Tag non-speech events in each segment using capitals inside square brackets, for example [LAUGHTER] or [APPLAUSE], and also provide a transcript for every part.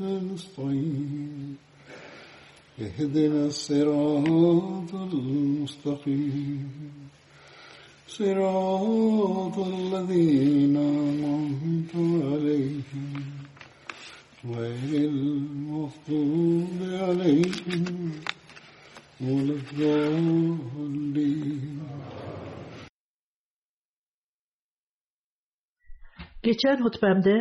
نستعين اهدنا الصراط المستقيم صراط الذين أنعمت عليهم غير المغضوب عليهم ولا الضالين Geçen hutbemde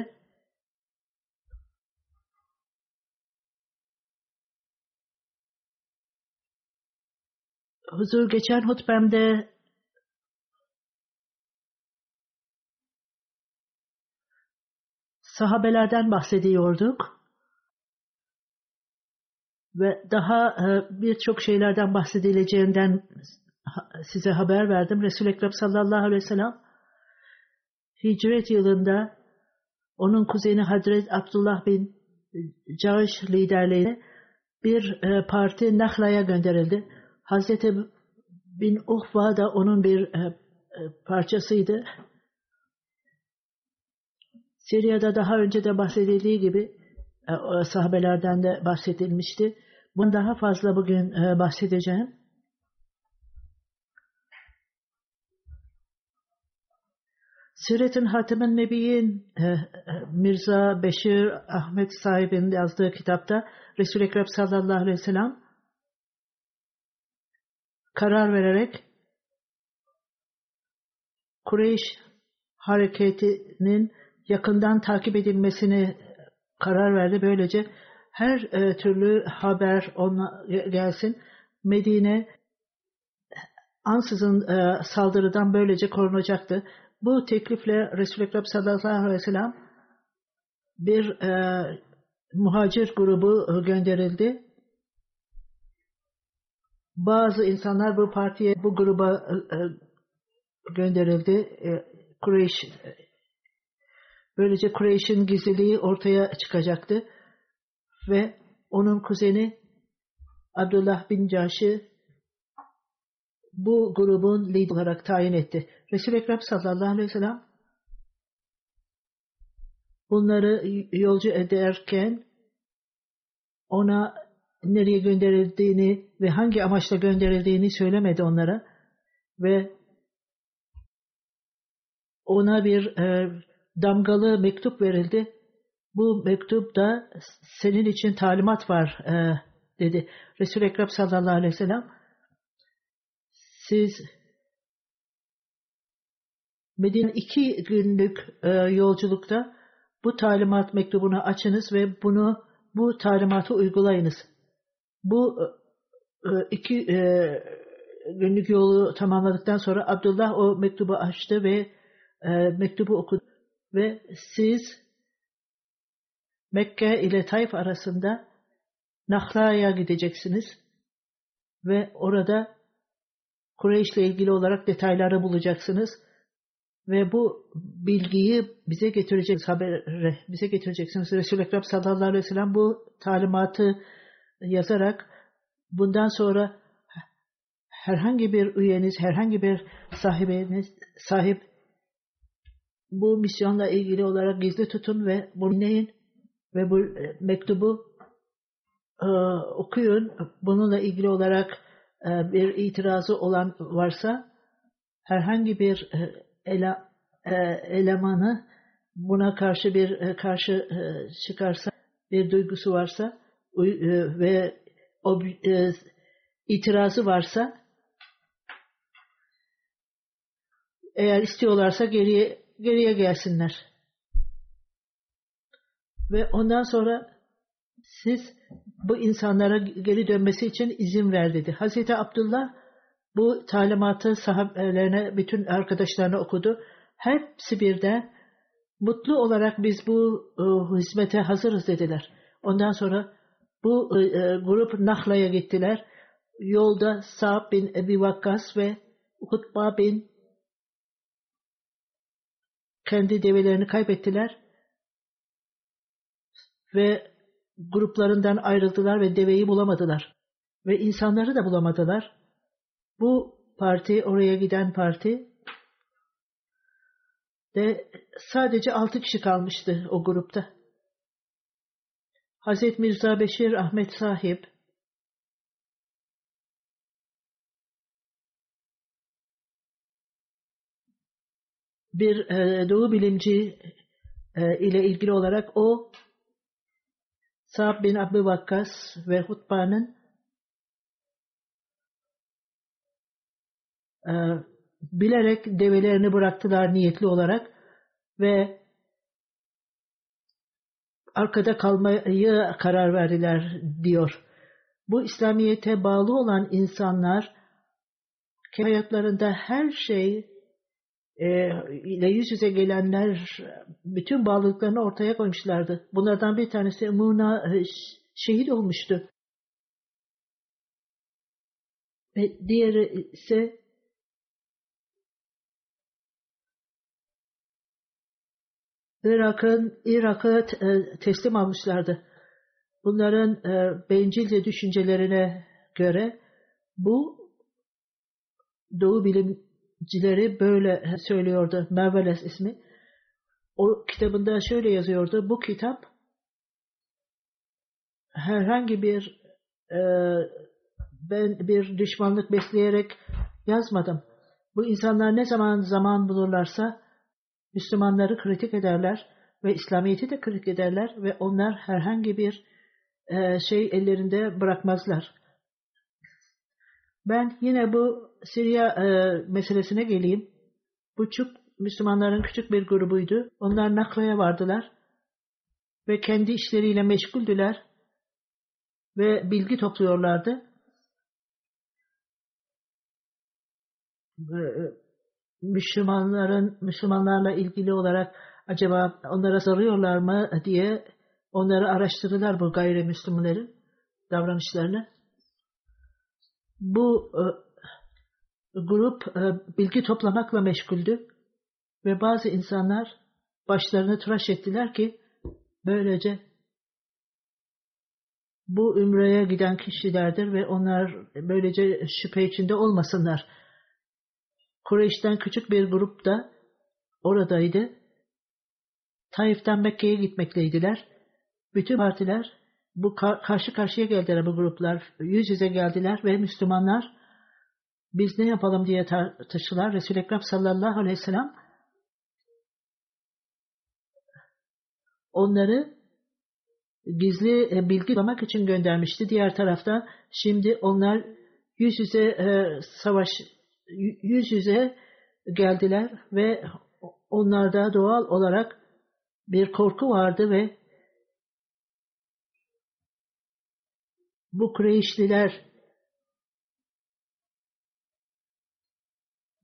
huzur geçen hutbemde sahabelerden bahsediyorduk ve daha e, birçok şeylerden bahsedileceğinden size haber verdim. Resul-i Ekrem sallallahu aleyhi ve sellem hicret yılında onun kuzeni Hazret Abdullah bin Cağış liderliğiyle bir e, parti Nahla'ya gönderildi. Hazreti bin Uhva da onun bir e, parçasıydı. Sirya'da daha önce de bahsedildiği gibi e, sahabelerden de bahsedilmişti. Bundan daha fazla bugün e, bahsedeceğim. Siret'in Hatemen Nebi'in e, Mirza Beşir Ahmet sahibinin yazdığı kitapta Resul-i Ekrem sallallahu aleyhi ve sellem karar vererek Kureyş hareketinin yakından takip edilmesini karar verdi. Böylece her e, türlü haber ona gelsin. Medine ansızın e, saldırıdan böylece korunacaktı. Bu teklifle Resul-i Ekrem sallallahu aleyhi ve sellem bir e, muhacir grubu gönderildi. Bazı insanlar bu partiye, bu gruba e, gönderildi. E, Kureyş Böylece Kureyş'in gizliliği ortaya çıkacaktı. Ve onun kuzeni Abdullah bin Caş'ı bu grubun lider olarak tayin etti. Resul-i Ekrem sallallahu aleyhi ve sellem bunları yolcu ederken ona nereye gönderildiğini ve hangi amaçla gönderildiğini söylemedi onlara ve ona bir e, damgalı mektup verildi. Bu mektupta senin için talimat var e, dedi. Resul-i Ekrem sallallahu aleyhi ve sellem siz Medine iki günlük e, yolculukta bu talimat mektubunu açınız ve bunu bu talimatı uygulayınız. Bu e, iki e, günlük yolu tamamladıktan sonra Abdullah o mektubu açtı ve e, mektubu okudu ve siz Mekke ile Taif arasında Nahla'ya gideceksiniz ve orada Kureyş ile ilgili olarak detayları bulacaksınız ve bu bilgiyi bize getireceksiniz habere bize getireceksiniz. Resul-i Ekrem sallallahu aleyhi ve sellem bu talimatı yazarak bundan sonra herhangi bir üyeniz, herhangi bir sahibiniz, sahip bu misyonla ilgili olarak gizli tutun ve bunu dinleyin ve bu mektubu e, okuyun. Bununla ilgili olarak e, bir itirazı olan varsa herhangi bir e, ele, e, elemanı buna karşı bir e, karşı e, çıkarsa bir duygusu varsa e, ve o e, itirazı varsa eğer istiyorlarsa geriye geriye gelsinler. Ve ondan sonra siz bu insanlara geri dönmesi için izin ver dedi. Hazreti Abdullah bu talimatı sahabelerine, bütün arkadaşlarına okudu. Hepsi birden mutlu olarak biz bu e, hizmete hazırız dediler. Ondan sonra bu e, e, grup Nahla'ya gittiler. Yolda Sa'b bin Ebi Vakkas ve Hutba bin kendi develerini kaybettiler ve gruplarından ayrıldılar ve deveyi bulamadılar. Ve insanları da bulamadılar. Bu parti, oraya giden parti de sadece altı kişi kalmıştı o grupta. Hazreti Mirza Beşir Ahmet Sahip bir e, doğu bilimci e, ile ilgili olarak o Sa'b bin Abi Vakkas ve Hutba'nın e, bilerek develerini bıraktılar niyetli olarak ve arkada kalmayı karar verdiler diyor. Bu İslamiyet'e bağlı olan insanlar hayatlarında her şey e, ile yüz yüze gelenler bütün bağlılıklarını ortaya koymuşlardı. Bunlardan bir tanesi Muna e, şehit olmuştu. Ve diğeri ise Irak'ın Irak'a e, teslim almışlardı. Bunların e, bencilce düşüncelerine göre bu Doğu bilimcileri böyle söylüyordu. Merveles ismi. O kitabında şöyle yazıyordu. Bu kitap herhangi bir e, ben bir düşmanlık besleyerek yazmadım. Bu insanlar ne zaman zaman bulurlarsa Müslümanları kritik ederler ve İslamiyet'i de kritik ederler ve onlar herhangi bir e, şey ellerinde bırakmazlar. Ben yine bu Siriya e, meselesine geleyim. Bu çok Müslümanların küçük bir grubuydu. Onlar Nakla'ya vardılar ve kendi işleriyle meşguldüler ve bilgi topluyorlardı. Müslümanların Müslümanlarla ilgili olarak acaba onlara soruyorlar mı diye onları araştırdılar bu gayrimüslimlerin davranışlarını. Bu e, grup e, bilgi toplamakla meşguldü ve bazı insanlar başlarını tıraş ettiler ki böylece bu ümreye giden kişilerdir ve onlar böylece şüphe içinde olmasınlar. Kureyş'ten küçük bir grup da oradaydı. Taif'ten Mekke'ye gitmekteydiler. Bütün partiler bu karşı karşıya geldiler bu gruplar. Yüz yüze geldiler ve Müslümanlar biz ne yapalım diye tartıştılar. Resul-i Ekrem sallallahu aleyhi ve sellem onları gizli e, bilgi toplamak için göndermişti. Diğer tarafta şimdi onlar yüz yüze e, savaş yüz yüze geldiler ve onlarda doğal olarak bir korku vardı ve bu Kureyşliler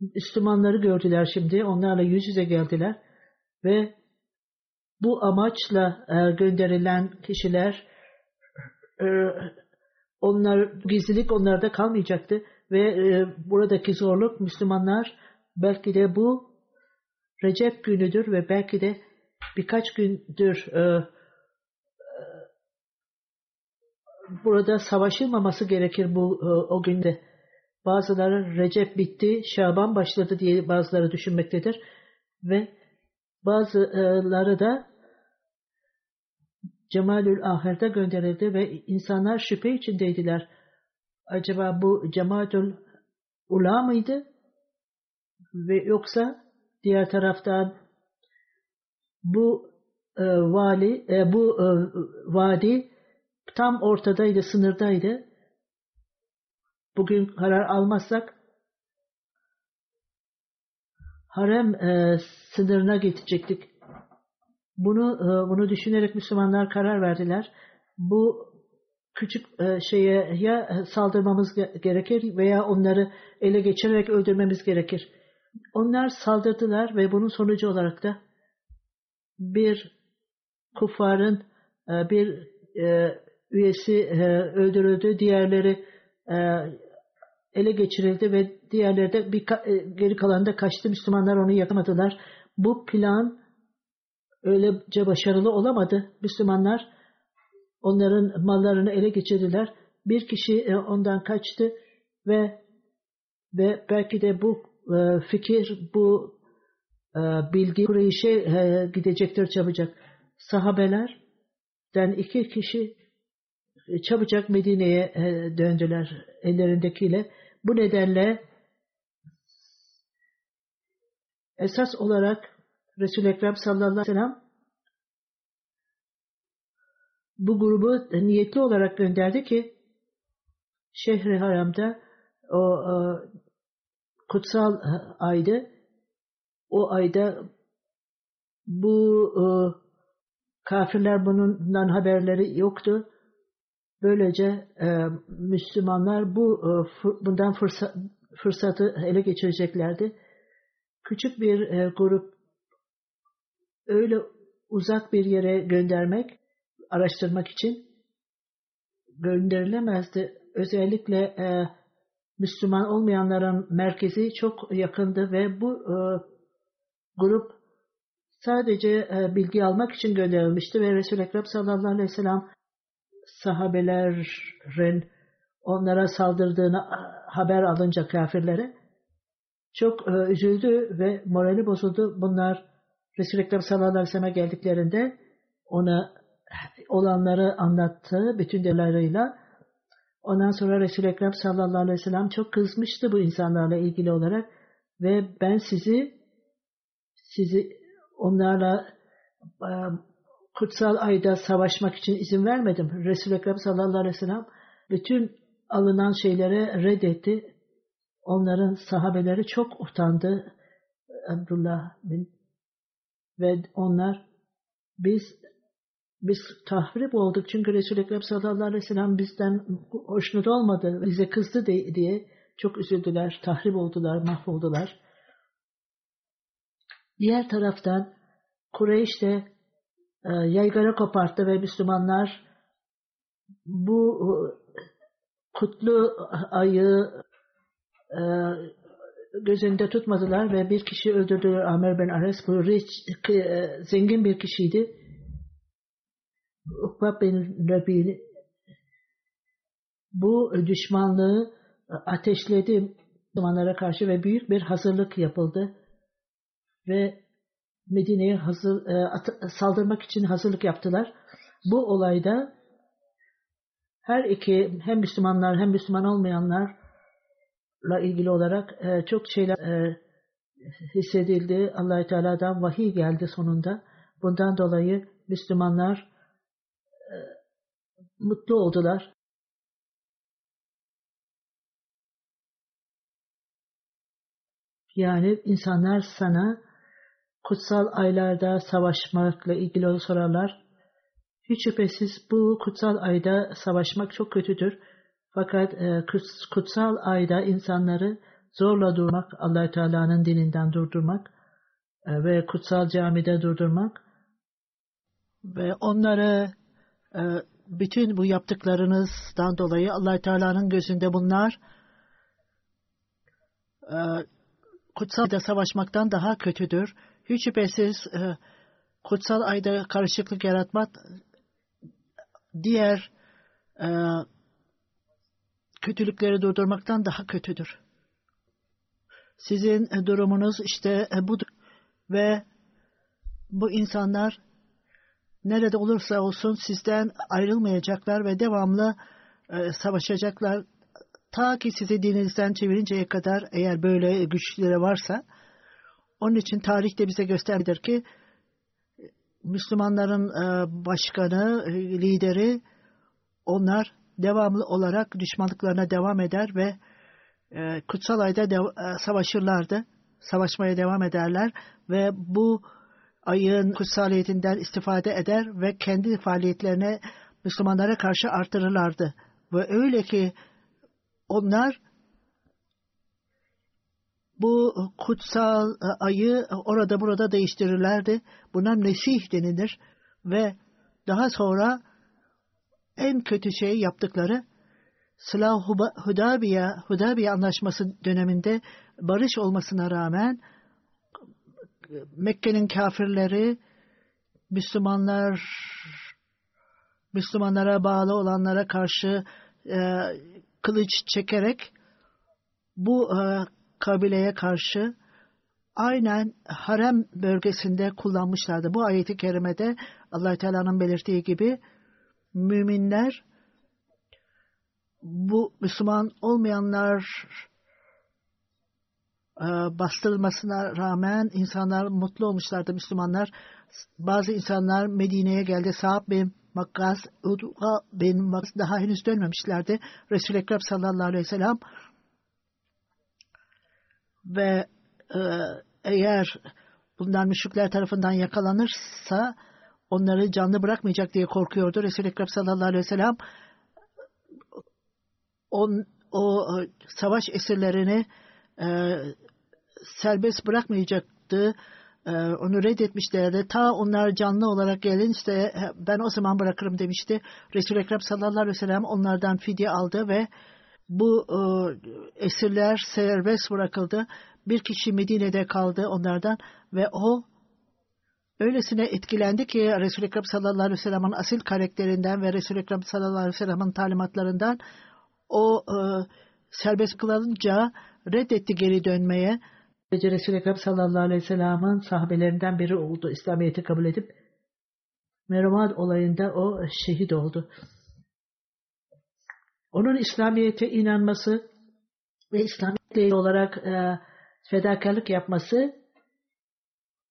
Müslümanları gördüler şimdi. Onlarla yüz yüze geldiler ve bu amaçla e, gönderilen kişiler e, onlar gizlilik onlarda kalmayacaktı ve e, buradaki zorluk Müslümanlar belki de bu Recep günüdür ve belki de birkaç gündür e, e, burada savaşılmaması gerekir bu e, o günde. Bazıları Recep bitti, Şaban başladı diye bazıları düşünmektedir ve bazıları da Cemalül Ahir'de gönderildi ve insanlar şüphe içindeydiler. Acaba bu Cemaatül Ula mıydı? Ve yoksa diğer taraftan bu e, vali, e, bu e, vadi tam ortadaydı, sınırdaydı. Bugün karar almazsak harem e, sınırına gidecektik. Bunu e, bunu düşünerek Müslümanlar karar verdiler. Bu küçük e, şeye ya saldırmamız gerekir veya onları ele geçirerek öldürmemiz gerekir. Onlar saldırdılar ve bunun sonucu olarak da bir kuffarın e, bir e, üyesi öldürüldü, diğerleri ele geçirildi ve diğerleri de bir geri kalan da kaçtı. Müslümanlar onu yakamadılar. Bu plan öylece başarılı olamadı. Müslümanlar onların mallarını ele geçirdiler. Bir kişi e, ondan kaçtı ve ve belki de bu e, fikir, bu e, bilgi Kureyş'e gidecektir çabucak. Sahabelerden iki kişi çabucak Medine'ye döndüler ellerindekiyle. Bu nedenle esas olarak Resul-i Ekrem sallallahu aleyhi ve sellem bu grubu niyetli olarak gönderdi ki Şehri Haram'da o, o kutsal aydı. O ayda bu e, kafirler bundan haberleri yoktu. Böylece e, Müslümanlar bu e, bundan fırsat, fırsatı ele geçireceklerdi. Küçük bir e, grup öyle uzak bir yere göndermek, araştırmak için gönderilemezdi. Özellikle e, Müslüman olmayanların merkezi çok yakındı ve bu e, grup sadece e, bilgi almak için gönderilmişti ve Resul-i Ekrem sallallahu aleyhi ve sellem sahabelerin onlara saldırdığını haber alınca kafirlere çok e, üzüldü ve morali bozuldu. Bunlar Resul-i Ekrem sallallahu aleyhi ve sellem'e geldiklerinde ona olanları anlattı bütün detaylarıyla. Ondan sonra Resul-i Ekrem sallallahu aleyhi ve sellem çok kızmıştı bu insanlarla ilgili olarak ve ben sizi sizi onlarla e, kutsal ayda savaşmak için izin vermedim. Resul-i Ekrem sallallahu aleyhi ve sellem bütün alınan şeylere reddetti. Onların sahabeleri çok utandı. Abdullah bin ve onlar biz biz tahrip olduk çünkü Resul-i Ekrem sallallahu aleyhi ve sellem bizden hoşnut olmadı, bize kızdı diye çok üzüldüler, tahrip oldular, mahvoldular. Diğer taraftan Kureyş de e, yaygara koparttı ve Müslümanlar bu e, kutlu ayı e, gözünde tutmadılar ve bir kişi öldürdüler Amer ben Ares. Bu rich, zengin bir kişiydi. Ukba bin Rabi bu düşmanlığı ateşledi Müslümanlara karşı ve büyük bir hazırlık yapıldı. Ve Medine'ye hazır, e, saldırmak için hazırlık yaptılar. Bu olayda her iki hem Müslümanlar hem Müslüman olmayanlarla ilgili olarak e, çok şeyler e, hissedildi. allah Teala'dan vahiy geldi sonunda. Bundan dolayı Müslümanlar mutlu oldular. Yani insanlar sana kutsal aylarda savaşmakla ilgili sorarlar. Hiç şüphesiz bu kutsal ayda savaşmak çok kötüdür. Fakat e, kutsal ayda insanları zorla durmak, allah Teala'nın dininden durdurmak e, ve kutsal camide durdurmak ve onları e, bütün bu yaptıklarınızdan dolayı allah Teala'nın gözünde bunlar e, kutsal ayda savaşmaktan daha kötüdür. Hiç şüphesiz e, kutsal ayda karışıklık yaratmak diğer e, kötülükleri durdurmaktan daha kötüdür. Sizin e, durumunuz işte budur. Ve bu insanlar nerede olursa olsun sizden ayrılmayacaklar ve devamlı e, savaşacaklar. Ta ki sizi dininizden çevirinceye kadar eğer böyle güçleri varsa onun için tarihte bize gösterdir ki Müslümanların e, başkanı, e, lideri onlar devamlı olarak düşmanlıklarına devam eder ve e, kutsal ayda de, e, savaşırlardı. Savaşmaya devam ederler ve bu ayın kutsaliyetinden istifade eder ve kendi faaliyetlerine Müslümanlara karşı artırırlardı. Ve öyle ki onlar bu kutsal e, ayı orada burada değiştirirlerdi. Buna nesih denilir ve daha sonra en kötü şey yaptıkları Sıla Hudabiye, Hudabiye anlaşması döneminde barış olmasına rağmen Mekke'nin kafirleri Müslümanlar Müslümanlara bağlı olanlara karşı e, kılıç çekerek bu e, kabileye karşı aynen harem bölgesinde kullanmışlardı. Bu ayeti kerimede allah Teala'nın belirttiği gibi müminler bu Müslüman olmayanlar bastırılmasına rağmen insanlar mutlu olmuşlardı Müslümanlar. Bazı insanlar Medine'ye geldi. Sa'b bin Makkaz, Udva bin Makkaz daha henüz dönmemişlerdi. Resul-i Ekrem sallallahu aleyhi ve sellem ve e, eğer bunlar müşrikler tarafından yakalanırsa onları canlı bırakmayacak diye korkuyordu. Resul-i Ekrem sallallahu aleyhi ve sellem on, o e, savaş esirlerini e, serbest bırakmayacaktı. E, onu reddetmişlerdi. Ta onlar canlı olarak gelin işte ben o zaman bırakırım demişti. Resul-i Ekrem sallallahu aleyhi ve sellem onlardan fidye aldı ve bu e, esirler serbest bırakıldı. Bir kişi Medine'de kaldı onlardan ve o öylesine etkilendi ki Resul-i Ekrem sallallahu aleyhi ve sellem'in asil karakterinden ve Resul-i Ekrem sallallahu aleyhi ve sellem'in talimatlarından o e, serbest kılınca reddetti geri dönmeye. Resul-i Ekrem sallallahu aleyhi ve sellem'in sahabelerinden biri oldu. İslamiyet'i kabul edip Merumad olayında o şehit oldu. Onun İslamiyet'e inanması ve İslamiyet'le olarak e, fedakarlık yapması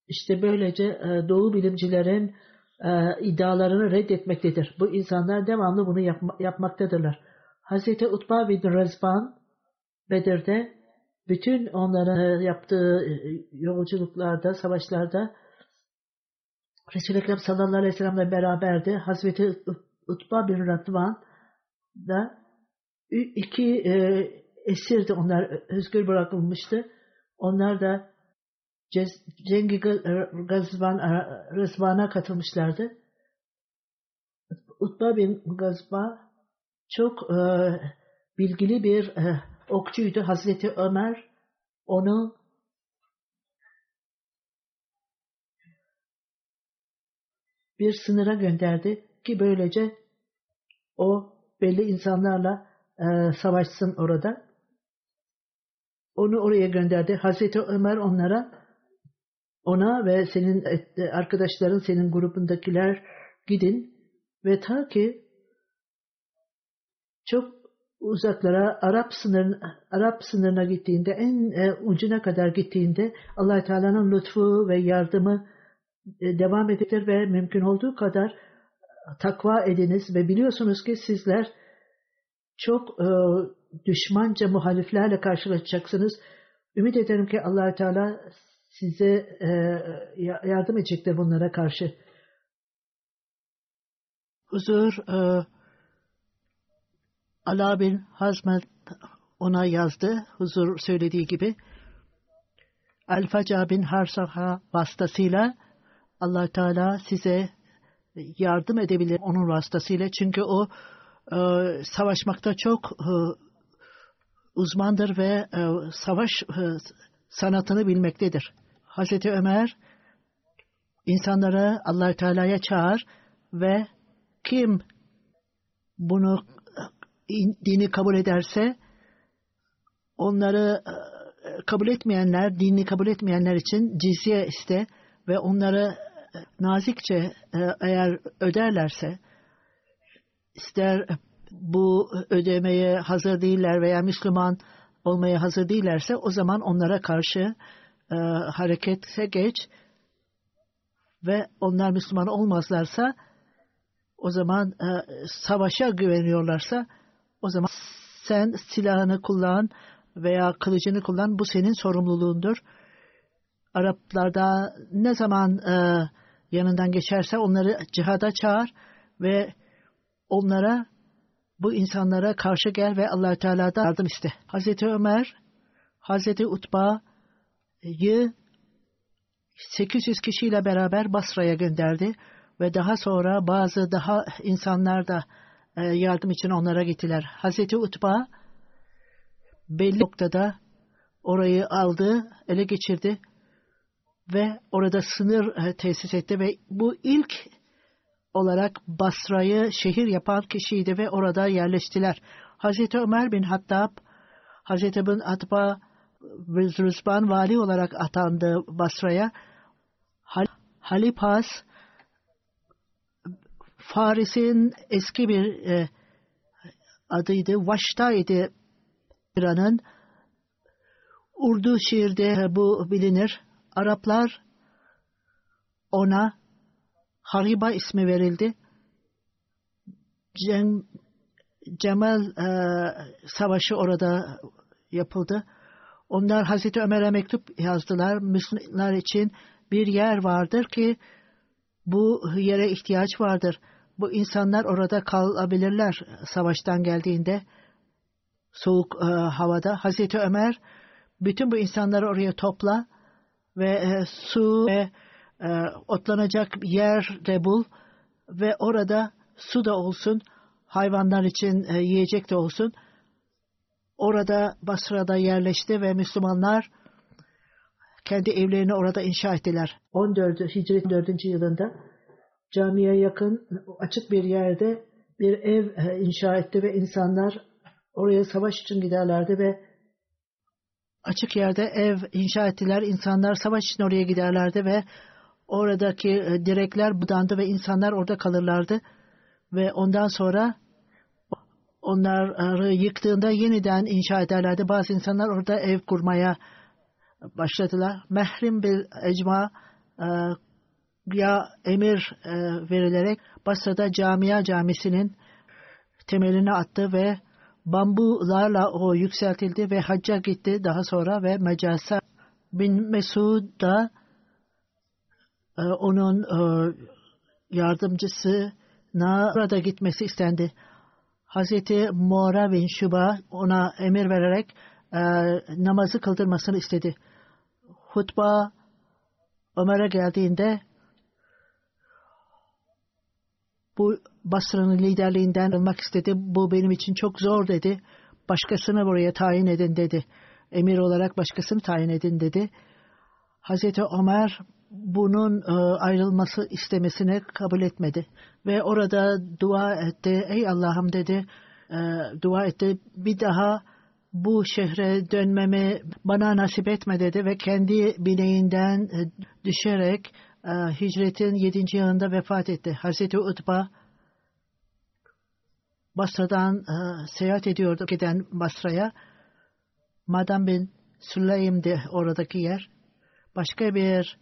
işte böylece e, doğu bilimcilerin e, iddialarını reddetmektedir. Bu insanlar devamlı bunu yapma, yapmaktadırlar. Hazreti Utba bin Rezban Bedir'de bütün onların e, yaptığı e, yolculuklarda, savaşlarda Resul-i Ekrem sallallahu aleyhi ve sellem'le beraberdi. Hazreti Utba bin Radvan da iki e, esirdi onlar özgür bırakılmıştı. Onlar da Cengi Gazvan, Rızvan'a katılmışlardı. Utba bin Gazba çok e, bilgili bir e, okçuydu. Hazreti Ömer onu bir sınıra gönderdi ki böylece o belli insanlarla e, savaşsın orada. Onu oraya gönderdi. Hazreti Ömer onlara ona ve senin e, arkadaşların, senin grubundakiler gidin ve ta ki çok uzaklara Arap sınırına, Arap sınırına gittiğinde en e, ucuna kadar gittiğinde Allah Teala'nın lütfu ve yardımı e, devam edilir ve mümkün olduğu kadar takva ediniz ve biliyorsunuz ki sizler çok e, düşmanca muhaliflerle karşılaşacaksınız. Ümit ederim ki allah Teala size e, yardım edecektir bunlara karşı. Huzur e, Ala bin Hazmet ona yazdı. Huzur söylediği gibi. Alfaca bin Harsaha vasıtasıyla allah Teala size yardım edebilir onun vasıtasıyla. Çünkü o e, savaşmakta çok e, uzmandır ve e, savaş e, sanatını bilmektedir. Hazreti Ömer insanları allah Teala'ya çağır ve kim bunu dini kabul ederse onları kabul etmeyenler, dini kabul etmeyenler için cizye iste ve onları nazikçe eğer öderlerse ister bu ödemeye hazır değiller veya Müslüman olmaya hazır değillerse o zaman onlara karşı e, harekete geç ve onlar Müslüman olmazlarsa o zaman e, savaşa güveniyorlarsa o zaman sen silahını kullan veya kılıcını kullan bu senin sorumluluğundur. Araplarda ne zaman e, yanından geçerse onları cihada çağır ve onlara bu insanlara karşı gel ve allah Teala'dan yardım iste. Hazreti Ömer, Hazreti Utba'yı 800 kişiyle beraber Basra'ya gönderdi ve daha sonra bazı daha insanlar da yardım için onlara gittiler. Hazreti Utba belli noktada orayı aldı, ele geçirdi ve orada sınır e, tesis etti ve bu ilk olarak Basra'yı şehir yapan kişiydi ve orada yerleştiler. Hazreti Ömer bin Hattab, Hazreti bin Atba Rüzban vali olarak atandı Basra'ya. Halipas Faris'in eski bir e, adıydı. Vaşta'ydı İran'ın. Urdu şiirde bu bilinir. Araplar ona Hariba ismi verildi. Cem, Cemal e, Savaşı orada yapıldı. Onlar Hazreti Ömer'e mektup yazdılar. Müslümanlar için bir yer vardır ki bu yere ihtiyaç vardır. Bu insanlar orada kalabilirler savaştan geldiğinde soğuk e, havada. Hazreti Ömer bütün bu insanları oraya topla ve e, su ve e, otlanacak yer de bul ve orada su da olsun, hayvanlar için e, yiyecek de olsun. Orada Basra'da yerleşti ve Müslümanlar kendi evlerini orada inşa ettiler. 14 Hicret 4. yılında camiye yakın açık bir yerde bir ev e, inşa etti ve insanlar oraya savaş için giderlerdi ve açık yerde ev inşa ettiler. İnsanlar savaş için oraya giderlerdi ve oradaki e, direkler budandı ve insanlar orada kalırlardı. Ve ondan sonra onları yıktığında yeniden inşa ederlerdi. Bazı insanlar orada ev kurmaya başladılar. Mehrim bir ecma e, ya emir e, verilerek Basra'da Camia Camisi'nin temelini attı ve bambularla o yükseltildi ve hacca gitti daha sonra ve Mecasa bin Mesud da e, onun e, yardımcısına burada gitmesi istendi. Hazreti Muara bin Şuba ona emir vererek e, namazı kıldırmasını istedi. Hutba Ömer'e geldiğinde bu Basra'nın liderliğinden almak istedi. Bu benim için çok zor dedi. Başkasını buraya tayin edin dedi. Emir olarak başkasını tayin edin dedi. Hazreti Ömer bunun e, ayrılması istemesini kabul etmedi. Ve orada dua etti. Ey Allah'ım dedi. E, dua etti. Bir daha bu şehre dönmemi bana nasip etme dedi ve kendi bineğinden e, düşerek hicretin 7. yılında vefat etti. Hazreti Utba Basra'dan e, seyahat ediyordu giden Basra'ya. Madam bin Süleym'di oradaki yer. Başka bir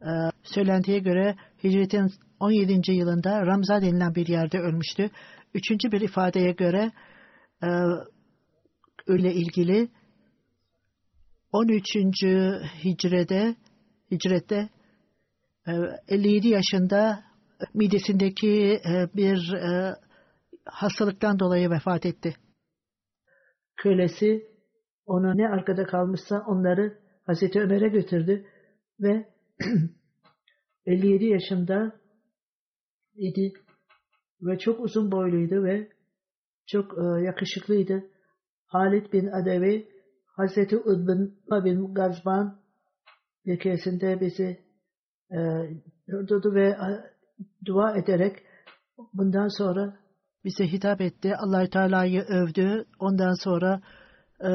e, söylentiye göre hicretin 17. yılında Ramza denilen bir yerde ölmüştü. Üçüncü bir ifadeye göre e, öyle ilgili 13. hicrede hicrette 57 yaşında midesindeki bir hastalıktan dolayı vefat etti. Kölesi ona ne arkada kalmışsa onları Hazreti Ömer'e götürdü ve [CLEARS THROAT] 57 yaşında idi ve çok uzun boyluydu ve çok yakışıklıydı. Halid bin Adevi Hazreti Udbin bin Gazban bir keresinde bizi e, durdu ve dua ederek bundan sonra bize hitap etti. allah Teala'yı övdü. Ondan sonra e,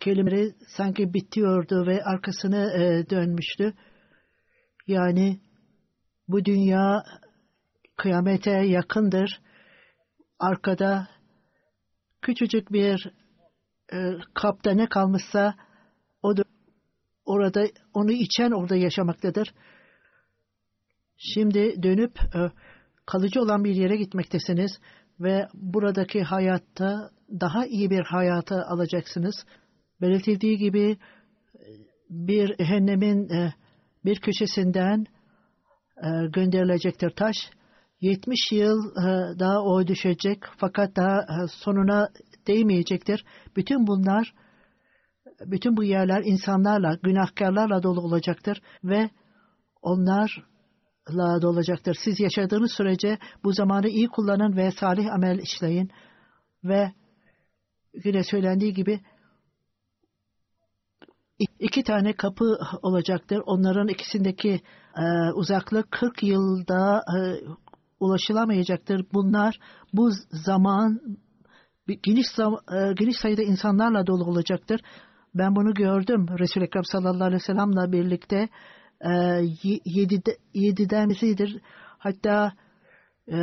kelimeleri sanki bitiyordu ve arkasını e, dönmüştü. Yani bu dünya kıyamete yakındır. Arkada küçücük bir e, kapta ne kalmışsa o da orada onu içen orada yaşamaktadır. Şimdi dönüp e, kalıcı olan bir yere gitmektesiniz ve buradaki hayatta daha iyi bir hayata alacaksınız. Belirtildiği gibi bir cehennemin e, bir köşesinden e, gönderilecektir taş. 70 yıl daha o düşecek fakat daha sonuna değmeyecektir. Bütün bunlar bütün bu yerler insanlarla, günahkarlarla dolu olacaktır ve onlarla dolacaktır. Siz yaşadığınız sürece bu zamanı iyi kullanın ve salih amel işleyin ve yine söylendiği gibi iki tane kapı olacaktır. Onların ikisindeki e, uzaklık 40 yılda e, ulaşılamayacaktır. Bunlar bu zaman geniş, e, geniş sayıda insanlarla dolu olacaktır. Ben bunu gördüm. Resul-i Ekrem sallallahu aleyhi ve sellem'le birlikte e, yedide, yediden biridir. Hatta e,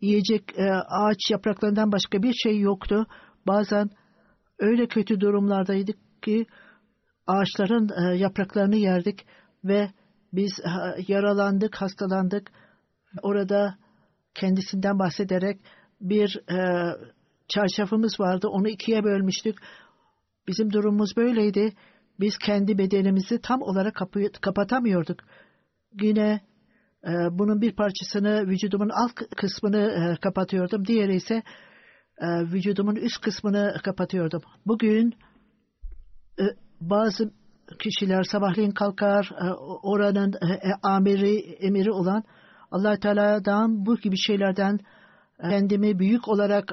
yiyecek e, ağaç yapraklarından başka bir şey yoktu. Bazen öyle kötü durumlardaydık ki ağaçların e, yapraklarını yerdik ve biz e, yaralandık, hastalandık. Orada kendisinden bahsederek bir e, çarşafımız vardı. Onu ikiye bölmüştük. Bizim durumumuz böyleydi. Biz kendi bedenimizi tam olarak kapı, kapatamıyorduk. Yine e, bunun bir parçasını vücudumun alt kısmını e, kapatıyordum. Diğeri ise e, vücudumun üst kısmını kapatıyordum. Bugün e, bazı kişiler sabahleyin kalkar e, oranın e, e, amiri emiri olan allah Teala'dan bu gibi şeylerden kendimi büyük olarak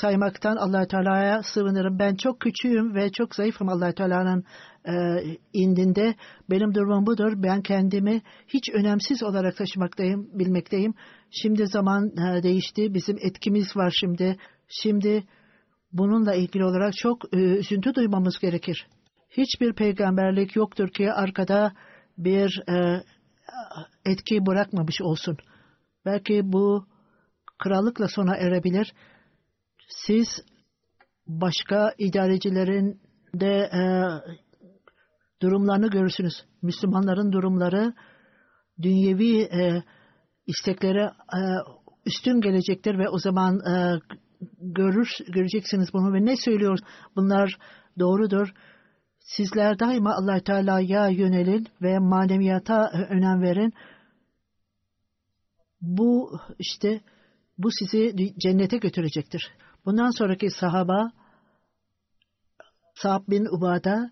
saymaktan allah Teala'ya sığınırım. Ben çok küçüğüm ve çok zayıfım allah Teala'nın indinde. Benim durumum budur. Ben kendimi hiç önemsiz olarak taşımaktayım, bilmekteyim. Şimdi zaman değişti. Bizim etkimiz var şimdi. Şimdi bununla ilgili olarak çok üzüntü duymamız gerekir hiçbir peygamberlik yoktur ki arkada bir e, etki bırakmamış olsun. Belki bu krallıkla sona erebilir. Siz başka idarecilerin de e, durumlarını görürsünüz. Müslümanların durumları dünyevi e, isteklere e, üstün gelecektir ve o zaman e, görür göreceksiniz bunu ve ne söylüyor bunlar doğrudur Sizler daima allah Teala'ya yönelin ve maneviyata önem verin. Bu işte bu sizi cennete götürecektir. Bundan sonraki sahaba Sa'd bin Ubada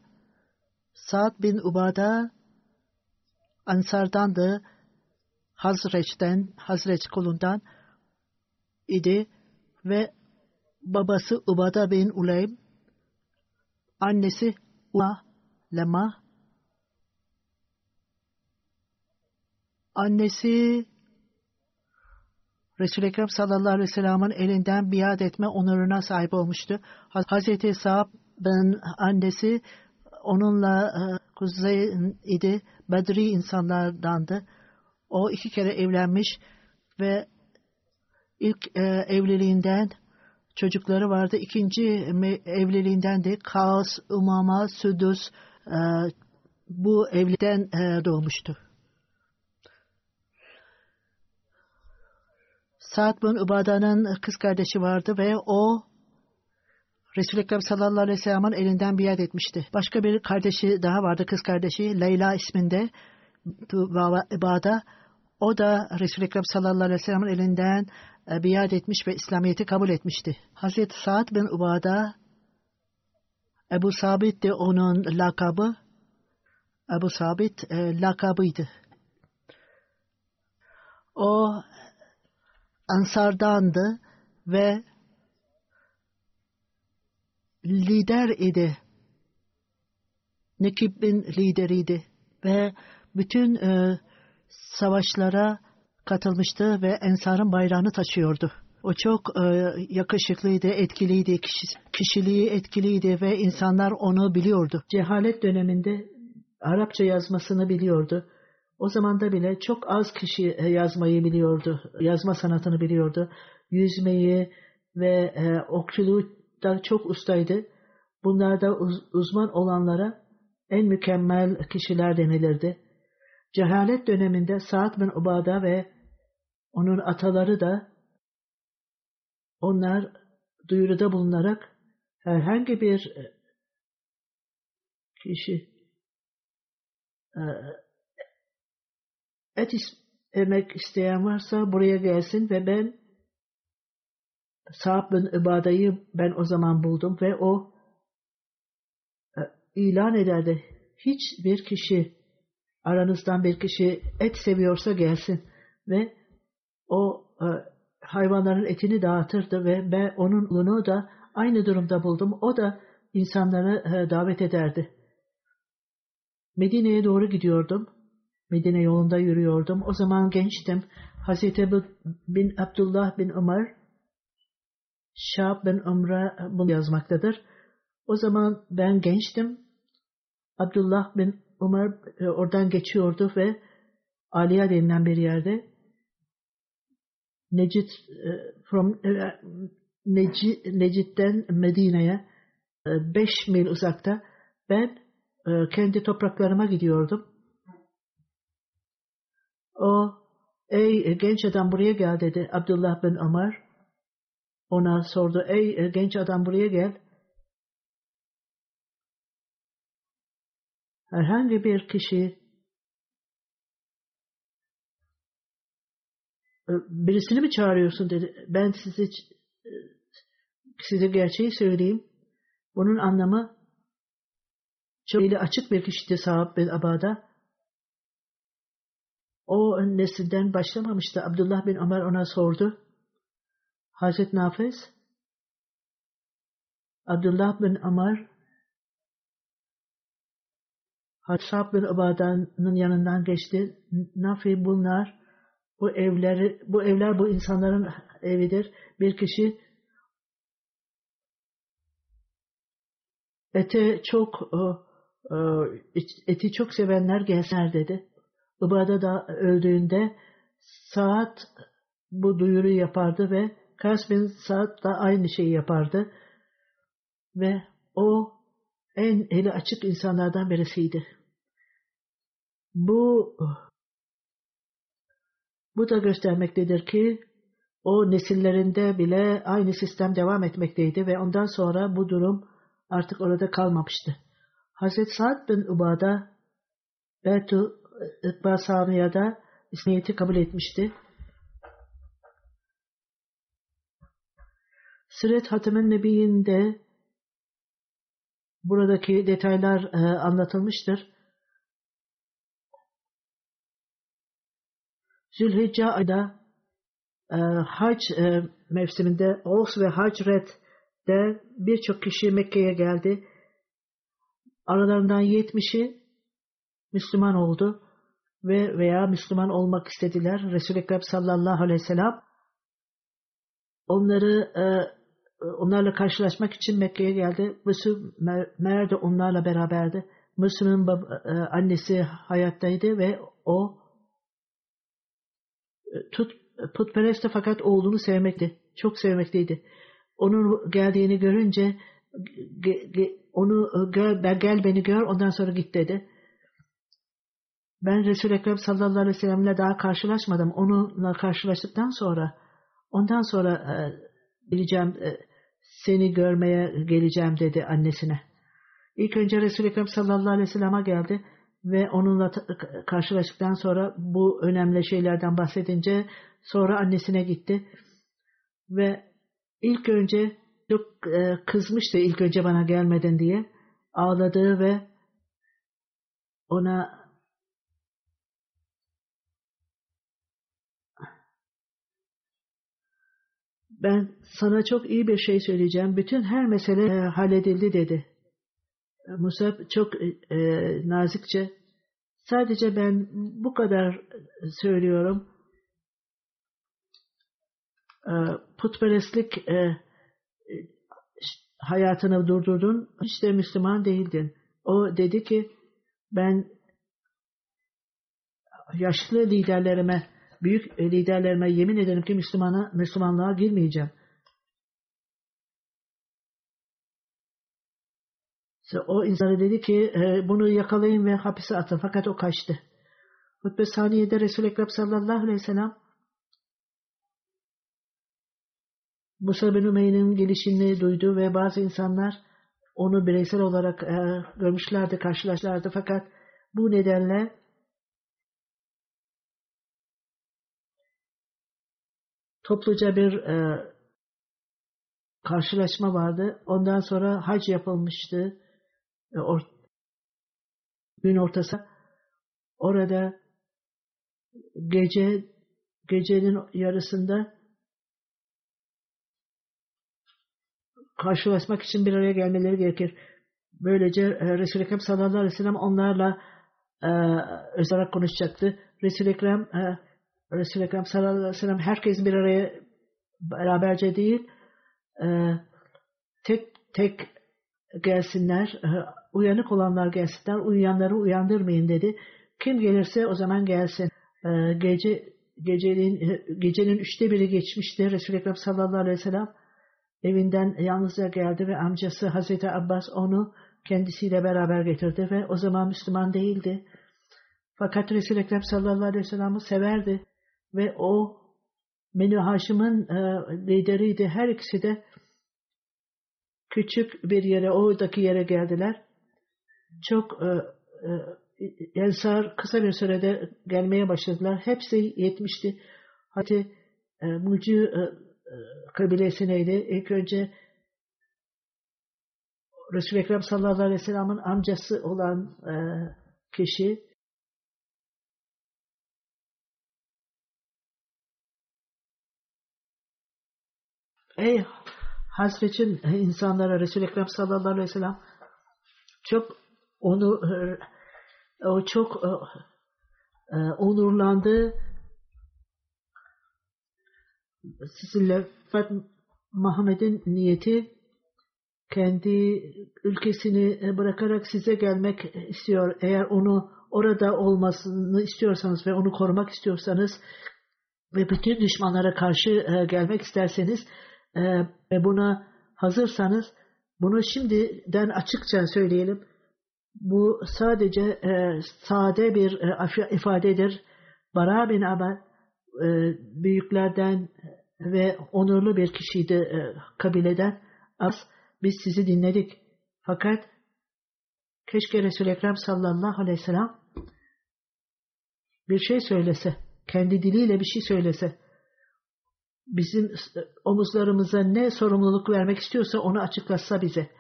Sa'd bin Ubada Ansardandı. Hazreç'ten, Hazreç kolundan idi ve babası Ubada bin Uleym, annesi Ula, lema. Annesi Resul-i Ekrem sallallahu aleyhi ve sellem'in elinden biat etme onuruna sahip olmuştu. Hazreti Sa'b'ın annesi onunla e, kuzey idi. Bedri insanlardandı. O iki kere evlenmiş ve ilk e, evliliğinden çocukları vardı. İkinci evliliğinden de Kaos, Umama, Südüs e, bu evliden e, doğmuştu. Sa'd bin Ubada'nın kız kardeşi vardı ve o Resul-i Ekrem sallallahu aleyhi ve sellem'in elinden biat etmişti. Başka bir kardeşi daha vardı, kız kardeşi Leyla isminde. Ubada. O da Resul-i Ekrem sallallahu aleyhi ve sellem'in elinden e, biat etmiş ve İslamiyet'i kabul etmişti. Hazreti Sa'd bin Ubada Ebu Sabit de onun lakabı Ebu Sabit e, lakabıydı. O Ansardandı ve lider idi. Nekib'in lideriydi ve bütün e, savaşlara katılmıştı ve Ensar'ın bayrağını taşıyordu. O çok e, yakışıklıydı, etkiliydi, kişi, kişiliği etkiliydi ve insanlar onu biliyordu. Cehalet döneminde Arapça yazmasını biliyordu. O zamanda bile çok az kişi e, yazmayı biliyordu, yazma sanatını biliyordu. Yüzmeyi ve e, okçuluğu da çok ustaydı. Bunlarda uz, uzman olanlara en mükemmel kişiler denilirdi. Cehalet döneminde Sa'd bin Ubada ve onun ataları da onlar duyuruda bulunarak herhangi bir e, kişi e, et yemek isteyen varsa buraya gelsin ve ben Sa'd bin Ubada'yı ben o zaman buldum ve o e, ilan ederdi. Hiçbir kişi aranızdan bir kişi et seviyorsa gelsin ve o e, hayvanların etini dağıtırdı ve ben onun oğlunu da aynı durumda buldum. O da insanları e, davet ederdi. Medine'ye doğru gidiyordum. Medine yolunda yürüyordum. O zaman gençtim. Hazreti bin Abdullah bin Ömer Şahab bin Ömre bunu yazmaktadır. O zaman ben gençtim. Abdullah bin Ömer e, oradan geçiyordu ve Aliya denilen bir yerde Necid e, from e, Necid, Necid'den Medine'ye 5 mil uzakta ben kendi topraklarıma gidiyordum. O ey genç adam buraya gel dedi Abdullah bin Ömer. Ona sordu ey genç adam buraya gel. Herhangi bir kişi e, birisini mi çağırıyorsun dedi. Ben size size gerçeği söyleyeyim. Bunun anlamı çok açık bir kişiydi sahab bin Abada. O nesilden başlamamıştı. Abdullah bin Ömer ona sordu. Hazret Nafiz Abdullah bin Ömer Hassab bin Ubada'nın yanından geçti. Nafi bunlar bu evleri bu evler bu insanların evidir. Bir kişi ete çok e, e, eti çok sevenler gelsinler dedi. Ubada da öldüğünde saat bu duyuruyu yapardı ve Kas bin Saad da aynı şeyi yapardı. Ve o en eli açık insanlardan birisiydi. Bu bu da göstermektedir ki o nesillerinde bile aynı sistem devam etmekteydi ve ondan sonra bu durum artık orada kalmamıştı. Hazreti Sa'd bin Ubada Betu İkbal Samiye'de İslamiyet'i kabul etmişti. Sıret Hatemen Nebi'inde buradaki detaylar e, anlatılmıştır. Zülhicce ayda e, hac e, mevsiminde Oğuz ve Hacret'de birçok kişi Mekke'ye geldi. Aralarından 70'i Müslüman oldu ve veya Müslüman olmak istediler. Resul-i Ekrem sallallahu aleyhi ve sellem onları e, onlarla karşılaşmak için Mekke'ye geldi. Müslüm Mer de onlarla beraberdi. Müslüm'ün e, annesi hayattaydı ve o e, tut, putperestti fakat oğlunu sevmekti. Çok sevmekteydi. Onun geldiğini görünce ge, ge, onu gör, gel beni gör ondan sonra git dedi. Ben Resul-i Ekrem sallallahu aleyhi ve sellemle daha karşılaşmadım. Onunla karşılaştıktan sonra ondan sonra e, bileceğim e, seni görmeye geleceğim dedi annesine. İlk önce Resul-i Ekrem sallallahu aleyhi ve sellem'e geldi ve onunla karşılaştıktan sonra bu önemli şeylerden bahsedince sonra annesine gitti ve ilk önce çok e, kızmıştı ilk önce bana gelmeden diye ağladığı ve ona ben sana çok iyi bir şey söyleyeceğim. Bütün her mesele e, halledildi dedi. Musab çok e, e, nazikçe sadece ben bu kadar söylüyorum. E, putperestlik e, hayatını durdurdun. Hiç de Müslüman değildin. O dedi ki ben yaşlı liderlerime büyük liderlerime yemin ederim ki Müslümana, Müslümanlığa girmeyeceğim. O insanı dedi ki e, bunu yakalayın ve hapise atın. Fakat o kaçtı. Hutbe saniyede Resul-i Ekrem sallallahu aleyhi ve sellem Musa bin Ümeyye'nin gelişini duydu ve bazı insanlar onu bireysel olarak e, görmüşlerdi, karşılaşlardı. Fakat bu nedenle topluca bir e, karşılaşma vardı. Ondan sonra hac yapılmıştı. E, or, gün ortası. Orada gece gecenin yarısında karşılaşmak için bir araya gelmeleri gerekir. Böylece e, Resul-i Ekrem sallallahu aleyhi ve sellem onlarla e, özel konuşacaktı. Resul-i Ekrem, e, Resul-i Ekrem sallallahu aleyhi ve sellem herkes bir araya beraberce değil e, tek tek gelsinler, e, uyanık olanlar gelsinler, uyuyanları uyandırmayın dedi. Kim gelirse o zaman gelsin. E, gece gecenin gecenin üçte biri geçmişti. Resul-i Ekrem sallallahu aleyhi ve sellem evinden yalnızca geldi ve amcası Hazreti Abbas onu kendisiyle beraber getirdi ve o zaman Müslüman değildi. Fakat Resul-i Ekrem sallallahu aleyhi ve sellem'i severdi ve o Menü Haşim'in e, lideriydi. Her ikisi de küçük bir yere, oradaki yere geldiler. Çok e, e, Ensar kısa bir sürede gelmeye başladılar. Hepsi yetmişti. Hadi e, Mucu e, e, kabilesineydi. İlk önce Resul-i Ekrem sallallahu aleyhi ve sellem'in amcası olan e, kişi Ey hasretin insanlara Resul-i Ekrem sallallahu aleyhi ve sellem çok onu o çok e, onurlandı. Sizinle Muhammed'in niyeti kendi ülkesini bırakarak size gelmek istiyor. Eğer onu orada olmasını istiyorsanız ve onu korumak istiyorsanız ve bütün düşmanlara karşı gelmek isterseniz e, ve buna hazırsanız bunu şimdiden açıkça söyleyelim. Bu sadece e, sade bir e, ifadedir. Bara bin Abel e, büyüklerden ve onurlu bir kişiydi e, kabileden. Az biz sizi dinledik. Fakat keşke Resul-i Ekrem sallallahu aleyhi ve sellem bir şey söylese, kendi diliyle bir şey söylese bizim omuzlarımıza ne sorumluluk vermek istiyorsa onu açıklasa bize.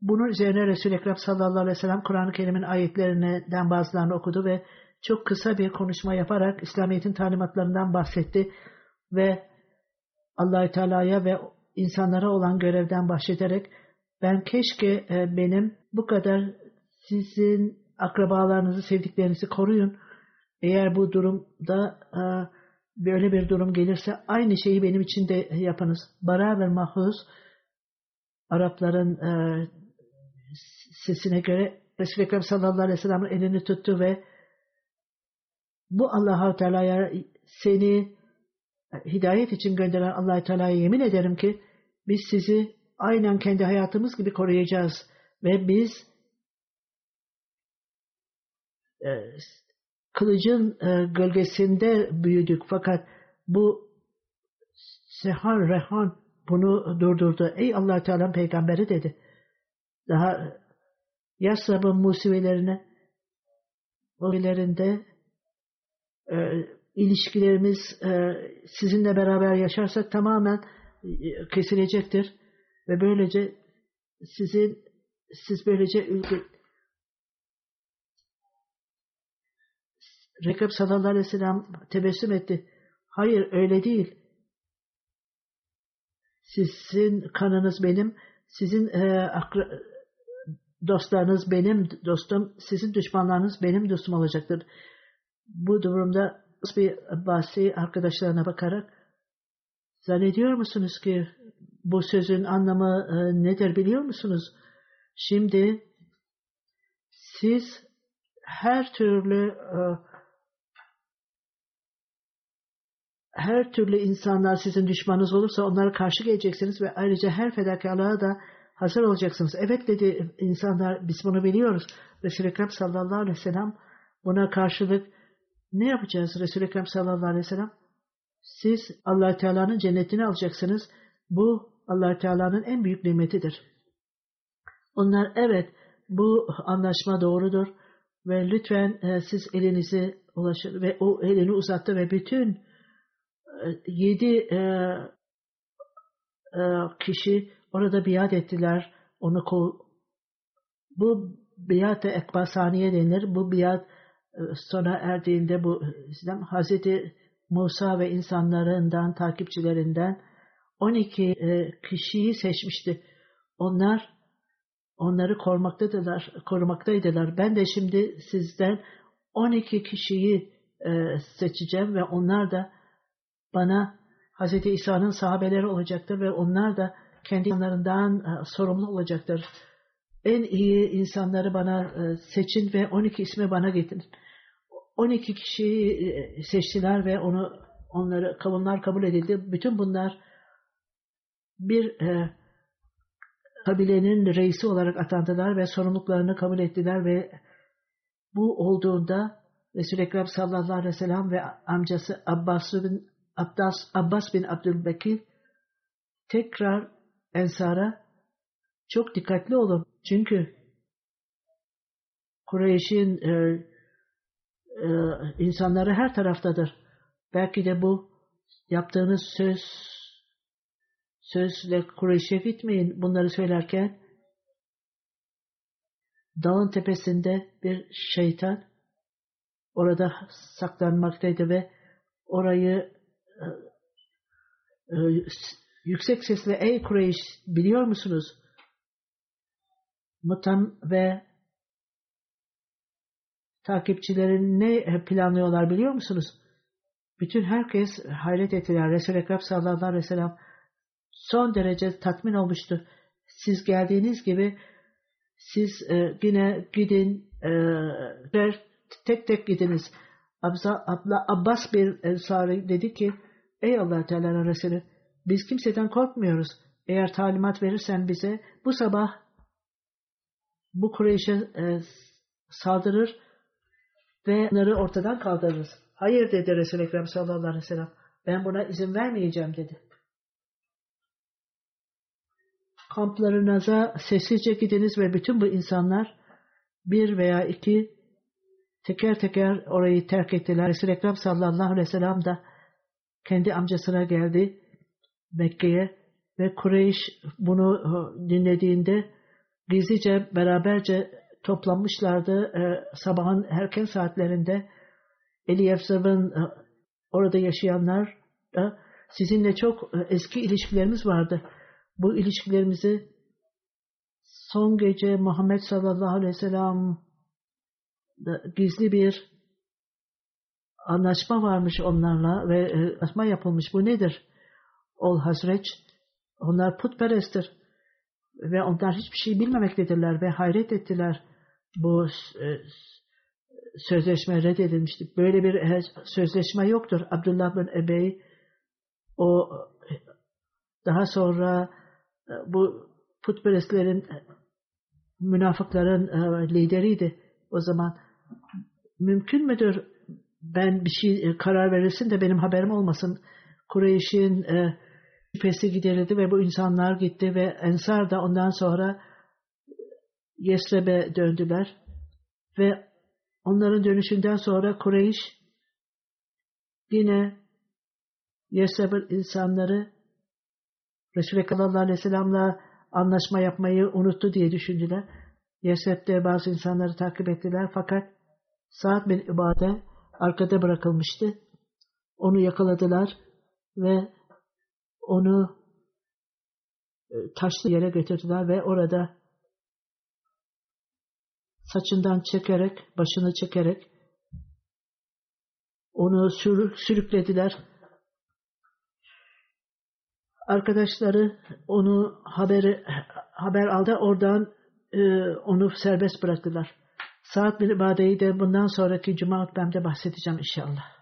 Bunun üzerine Resul-i Ekrem sallallahu aleyhi ve sellem Kur'an-ı Kerim'in ayetlerinden bazılarını okudu ve çok kısa bir konuşma yaparak İslamiyet'in talimatlarından bahsetti ve allah Teala'ya ve insanlara olan görevden bahsederek ben keşke e, benim bu kadar sizin akrabalarınızı, sevdiklerinizi koruyun. Eğer bu durumda e, böyle bir durum gelirse aynı şeyi benim için de yapınız. Bara ve mahfuz Arapların e, sesine göre Resul-i Ekrem sallallahu aleyhi ve sellem'in elini tuttu ve bu Allah-u Teala'ya seni hidayet için gönderen allah Teala'ya yemin ederim ki biz sizi aynen kendi hayatımız gibi koruyacağız ve biz e, kılıcın e, gölgesinde büyüdük fakat bu Sehan Rehan bunu durdurdu. Ey allah Teala'nın peygamberi dedi. Daha Yasrab'ın musibelerine musibelerinde e, ilişkilerimiz e, sizinle beraber yaşarsak tamamen e, kesilecektir. Ve böylece sizin siz böylece ülke, Rekab sallallahu aleyhi ve sellem tebessüm etti. Hayır öyle değil. Sizin kanınız benim, sizin e, akra, dostlarınız benim dostum, sizin düşmanlarınız benim dostum olacaktır. Bu durumda bir bahsi arkadaşlarına bakarak zannediyor musunuz ki bu sözün anlamı e, nedir biliyor musunuz? Şimdi siz her türlü e, her türlü insanlar sizin düşmanınız olursa onlara karşı geleceksiniz ve ayrıca her fedakarlığa da hazır olacaksınız. Evet dedi insanlar biz bunu biliyoruz. Resul-i Ekrem sallallahu aleyhi ve sellem buna karşılık ne yapacağız Resul-i Ekrem sallallahu aleyhi ve sellem? Siz allah Teala'nın cennetini alacaksınız. Bu allah Teala'nın en büyük nimetidir. Onlar evet bu anlaşma doğrudur ve lütfen e, siz elinizi ulaşır ve o elini uzattı ve bütün yedi e, e, kişi orada biat ettiler. Onu kol, bu biat-ı ekbasaniye denir. Bu biat e, sona erdiğinde bu İslam Hazreti Musa ve insanlarından, takipçilerinden 12 e, kişiyi seçmişti. Onlar onları korumaktaydılar, korumaktaydılar. Ben de şimdi sizden 12 kişiyi e, seçeceğim ve onlar da bana Hz. İsa'nın sahabeleri olacaktır ve onlar da kendi insanlarından e, sorumlu olacaktır. En iyi insanları bana e, seçin ve 12 ismi bana getirin. 12 kişiyi e, seçtiler ve onu onları kavunlar kabul edildi. Bütün bunlar bir e, kabilenin reisi olarak atandılar ve sorumluluklarını kabul ettiler ve bu olduğunda Resul-i Ekrem sallallahu aleyhi ve sellem ve amcası Abbas bin, Abbas, Abbas bin Abdülbekir tekrar Ensar'a çok dikkatli olun. Çünkü Kureyş'in e, e, insanları her taraftadır. Belki de bu yaptığınız söz sözle Kureyş'e gitmeyin bunları söylerken dağın tepesinde bir şeytan orada saklanmaktaydı ve orayı e, e, yüksek sesle ey Kureyş biliyor musunuz? Mutam ve takipçilerin ne planlıyorlar biliyor musunuz? Bütün herkes hayret ettiler. Resul-i Ekrem sallallahu aleyhi ve sellem son derece tatmin olmuştu. Siz geldiğiniz gibi siz e, yine gidin e, tek tek gidiniz. Abza, abla, Abbas bir ensari dedi ki ey allah Teala Resulü biz kimseden korkmuyoruz. Eğer talimat verirsen bize bu sabah bu Kureyş'e e, saldırır ve onları ortadan kaldırırız. Hayır dedi Resul-i Ekrem sallallahu aleyhi ve sellem. Ben buna izin vermeyeceğim dedi. Kamplarınıza sessizce gidiniz ve bütün bu insanlar bir veya iki teker teker orayı terk ettiler. Resul-i Ekrem sallallahu aleyhi ve sellem de kendi amcasına geldi Mekke'ye ve Kureyş bunu e, dinlediğinde gizlice beraberce toplanmışlardı. E, sabahın erken saatlerinde Eli Efzab'ın e, orada yaşayanlar da sizinle çok e, eski ilişkilerimiz vardı. Bu ilişkilerimizi son gece Muhammed sallallahu aleyhi ve sellem gizli bir anlaşma varmış onlarla ve e, anlaşma yapılmış. Bu nedir? Ol Hazreç. Onlar putperesttir. Ve onlar hiçbir şey bilmemektedirler ve hayret ettiler. Bu sözleşme reddedilmişti. Böyle bir e, sözleşme yoktur. Abdullah bin Ebey o daha sonra e, bu putperestlerin e, münafıkların lideriydi o zaman. Mümkün müdür ben bir şey karar verirsin de benim haberim olmasın. Kureyş'in şüphesi giderildi ve bu insanlar gitti ve Ensar da ondan sonra Yesreb'e döndüler ve Onların dönüşünden sonra Kureyş yine Yesebir insanları Resulü sallallahu aleyhi ve sellem'le anlaşma yapmayı unuttu diye düşündüler. Yeseb'de bazı insanları takip ettiler fakat Sa'd bin İbade arkada bırakılmıştı. Onu yakaladılar ve onu e, taşlı yere götürdüler ve orada saçından çekerek, başını çekerek onu sürük, sürüklediler. Arkadaşları onu haberi haber aldı oradan e, onu serbest bıraktılar. Saat bir ibadeyi de bundan sonraki cuma hutbemde bahsedeceğim inşallah.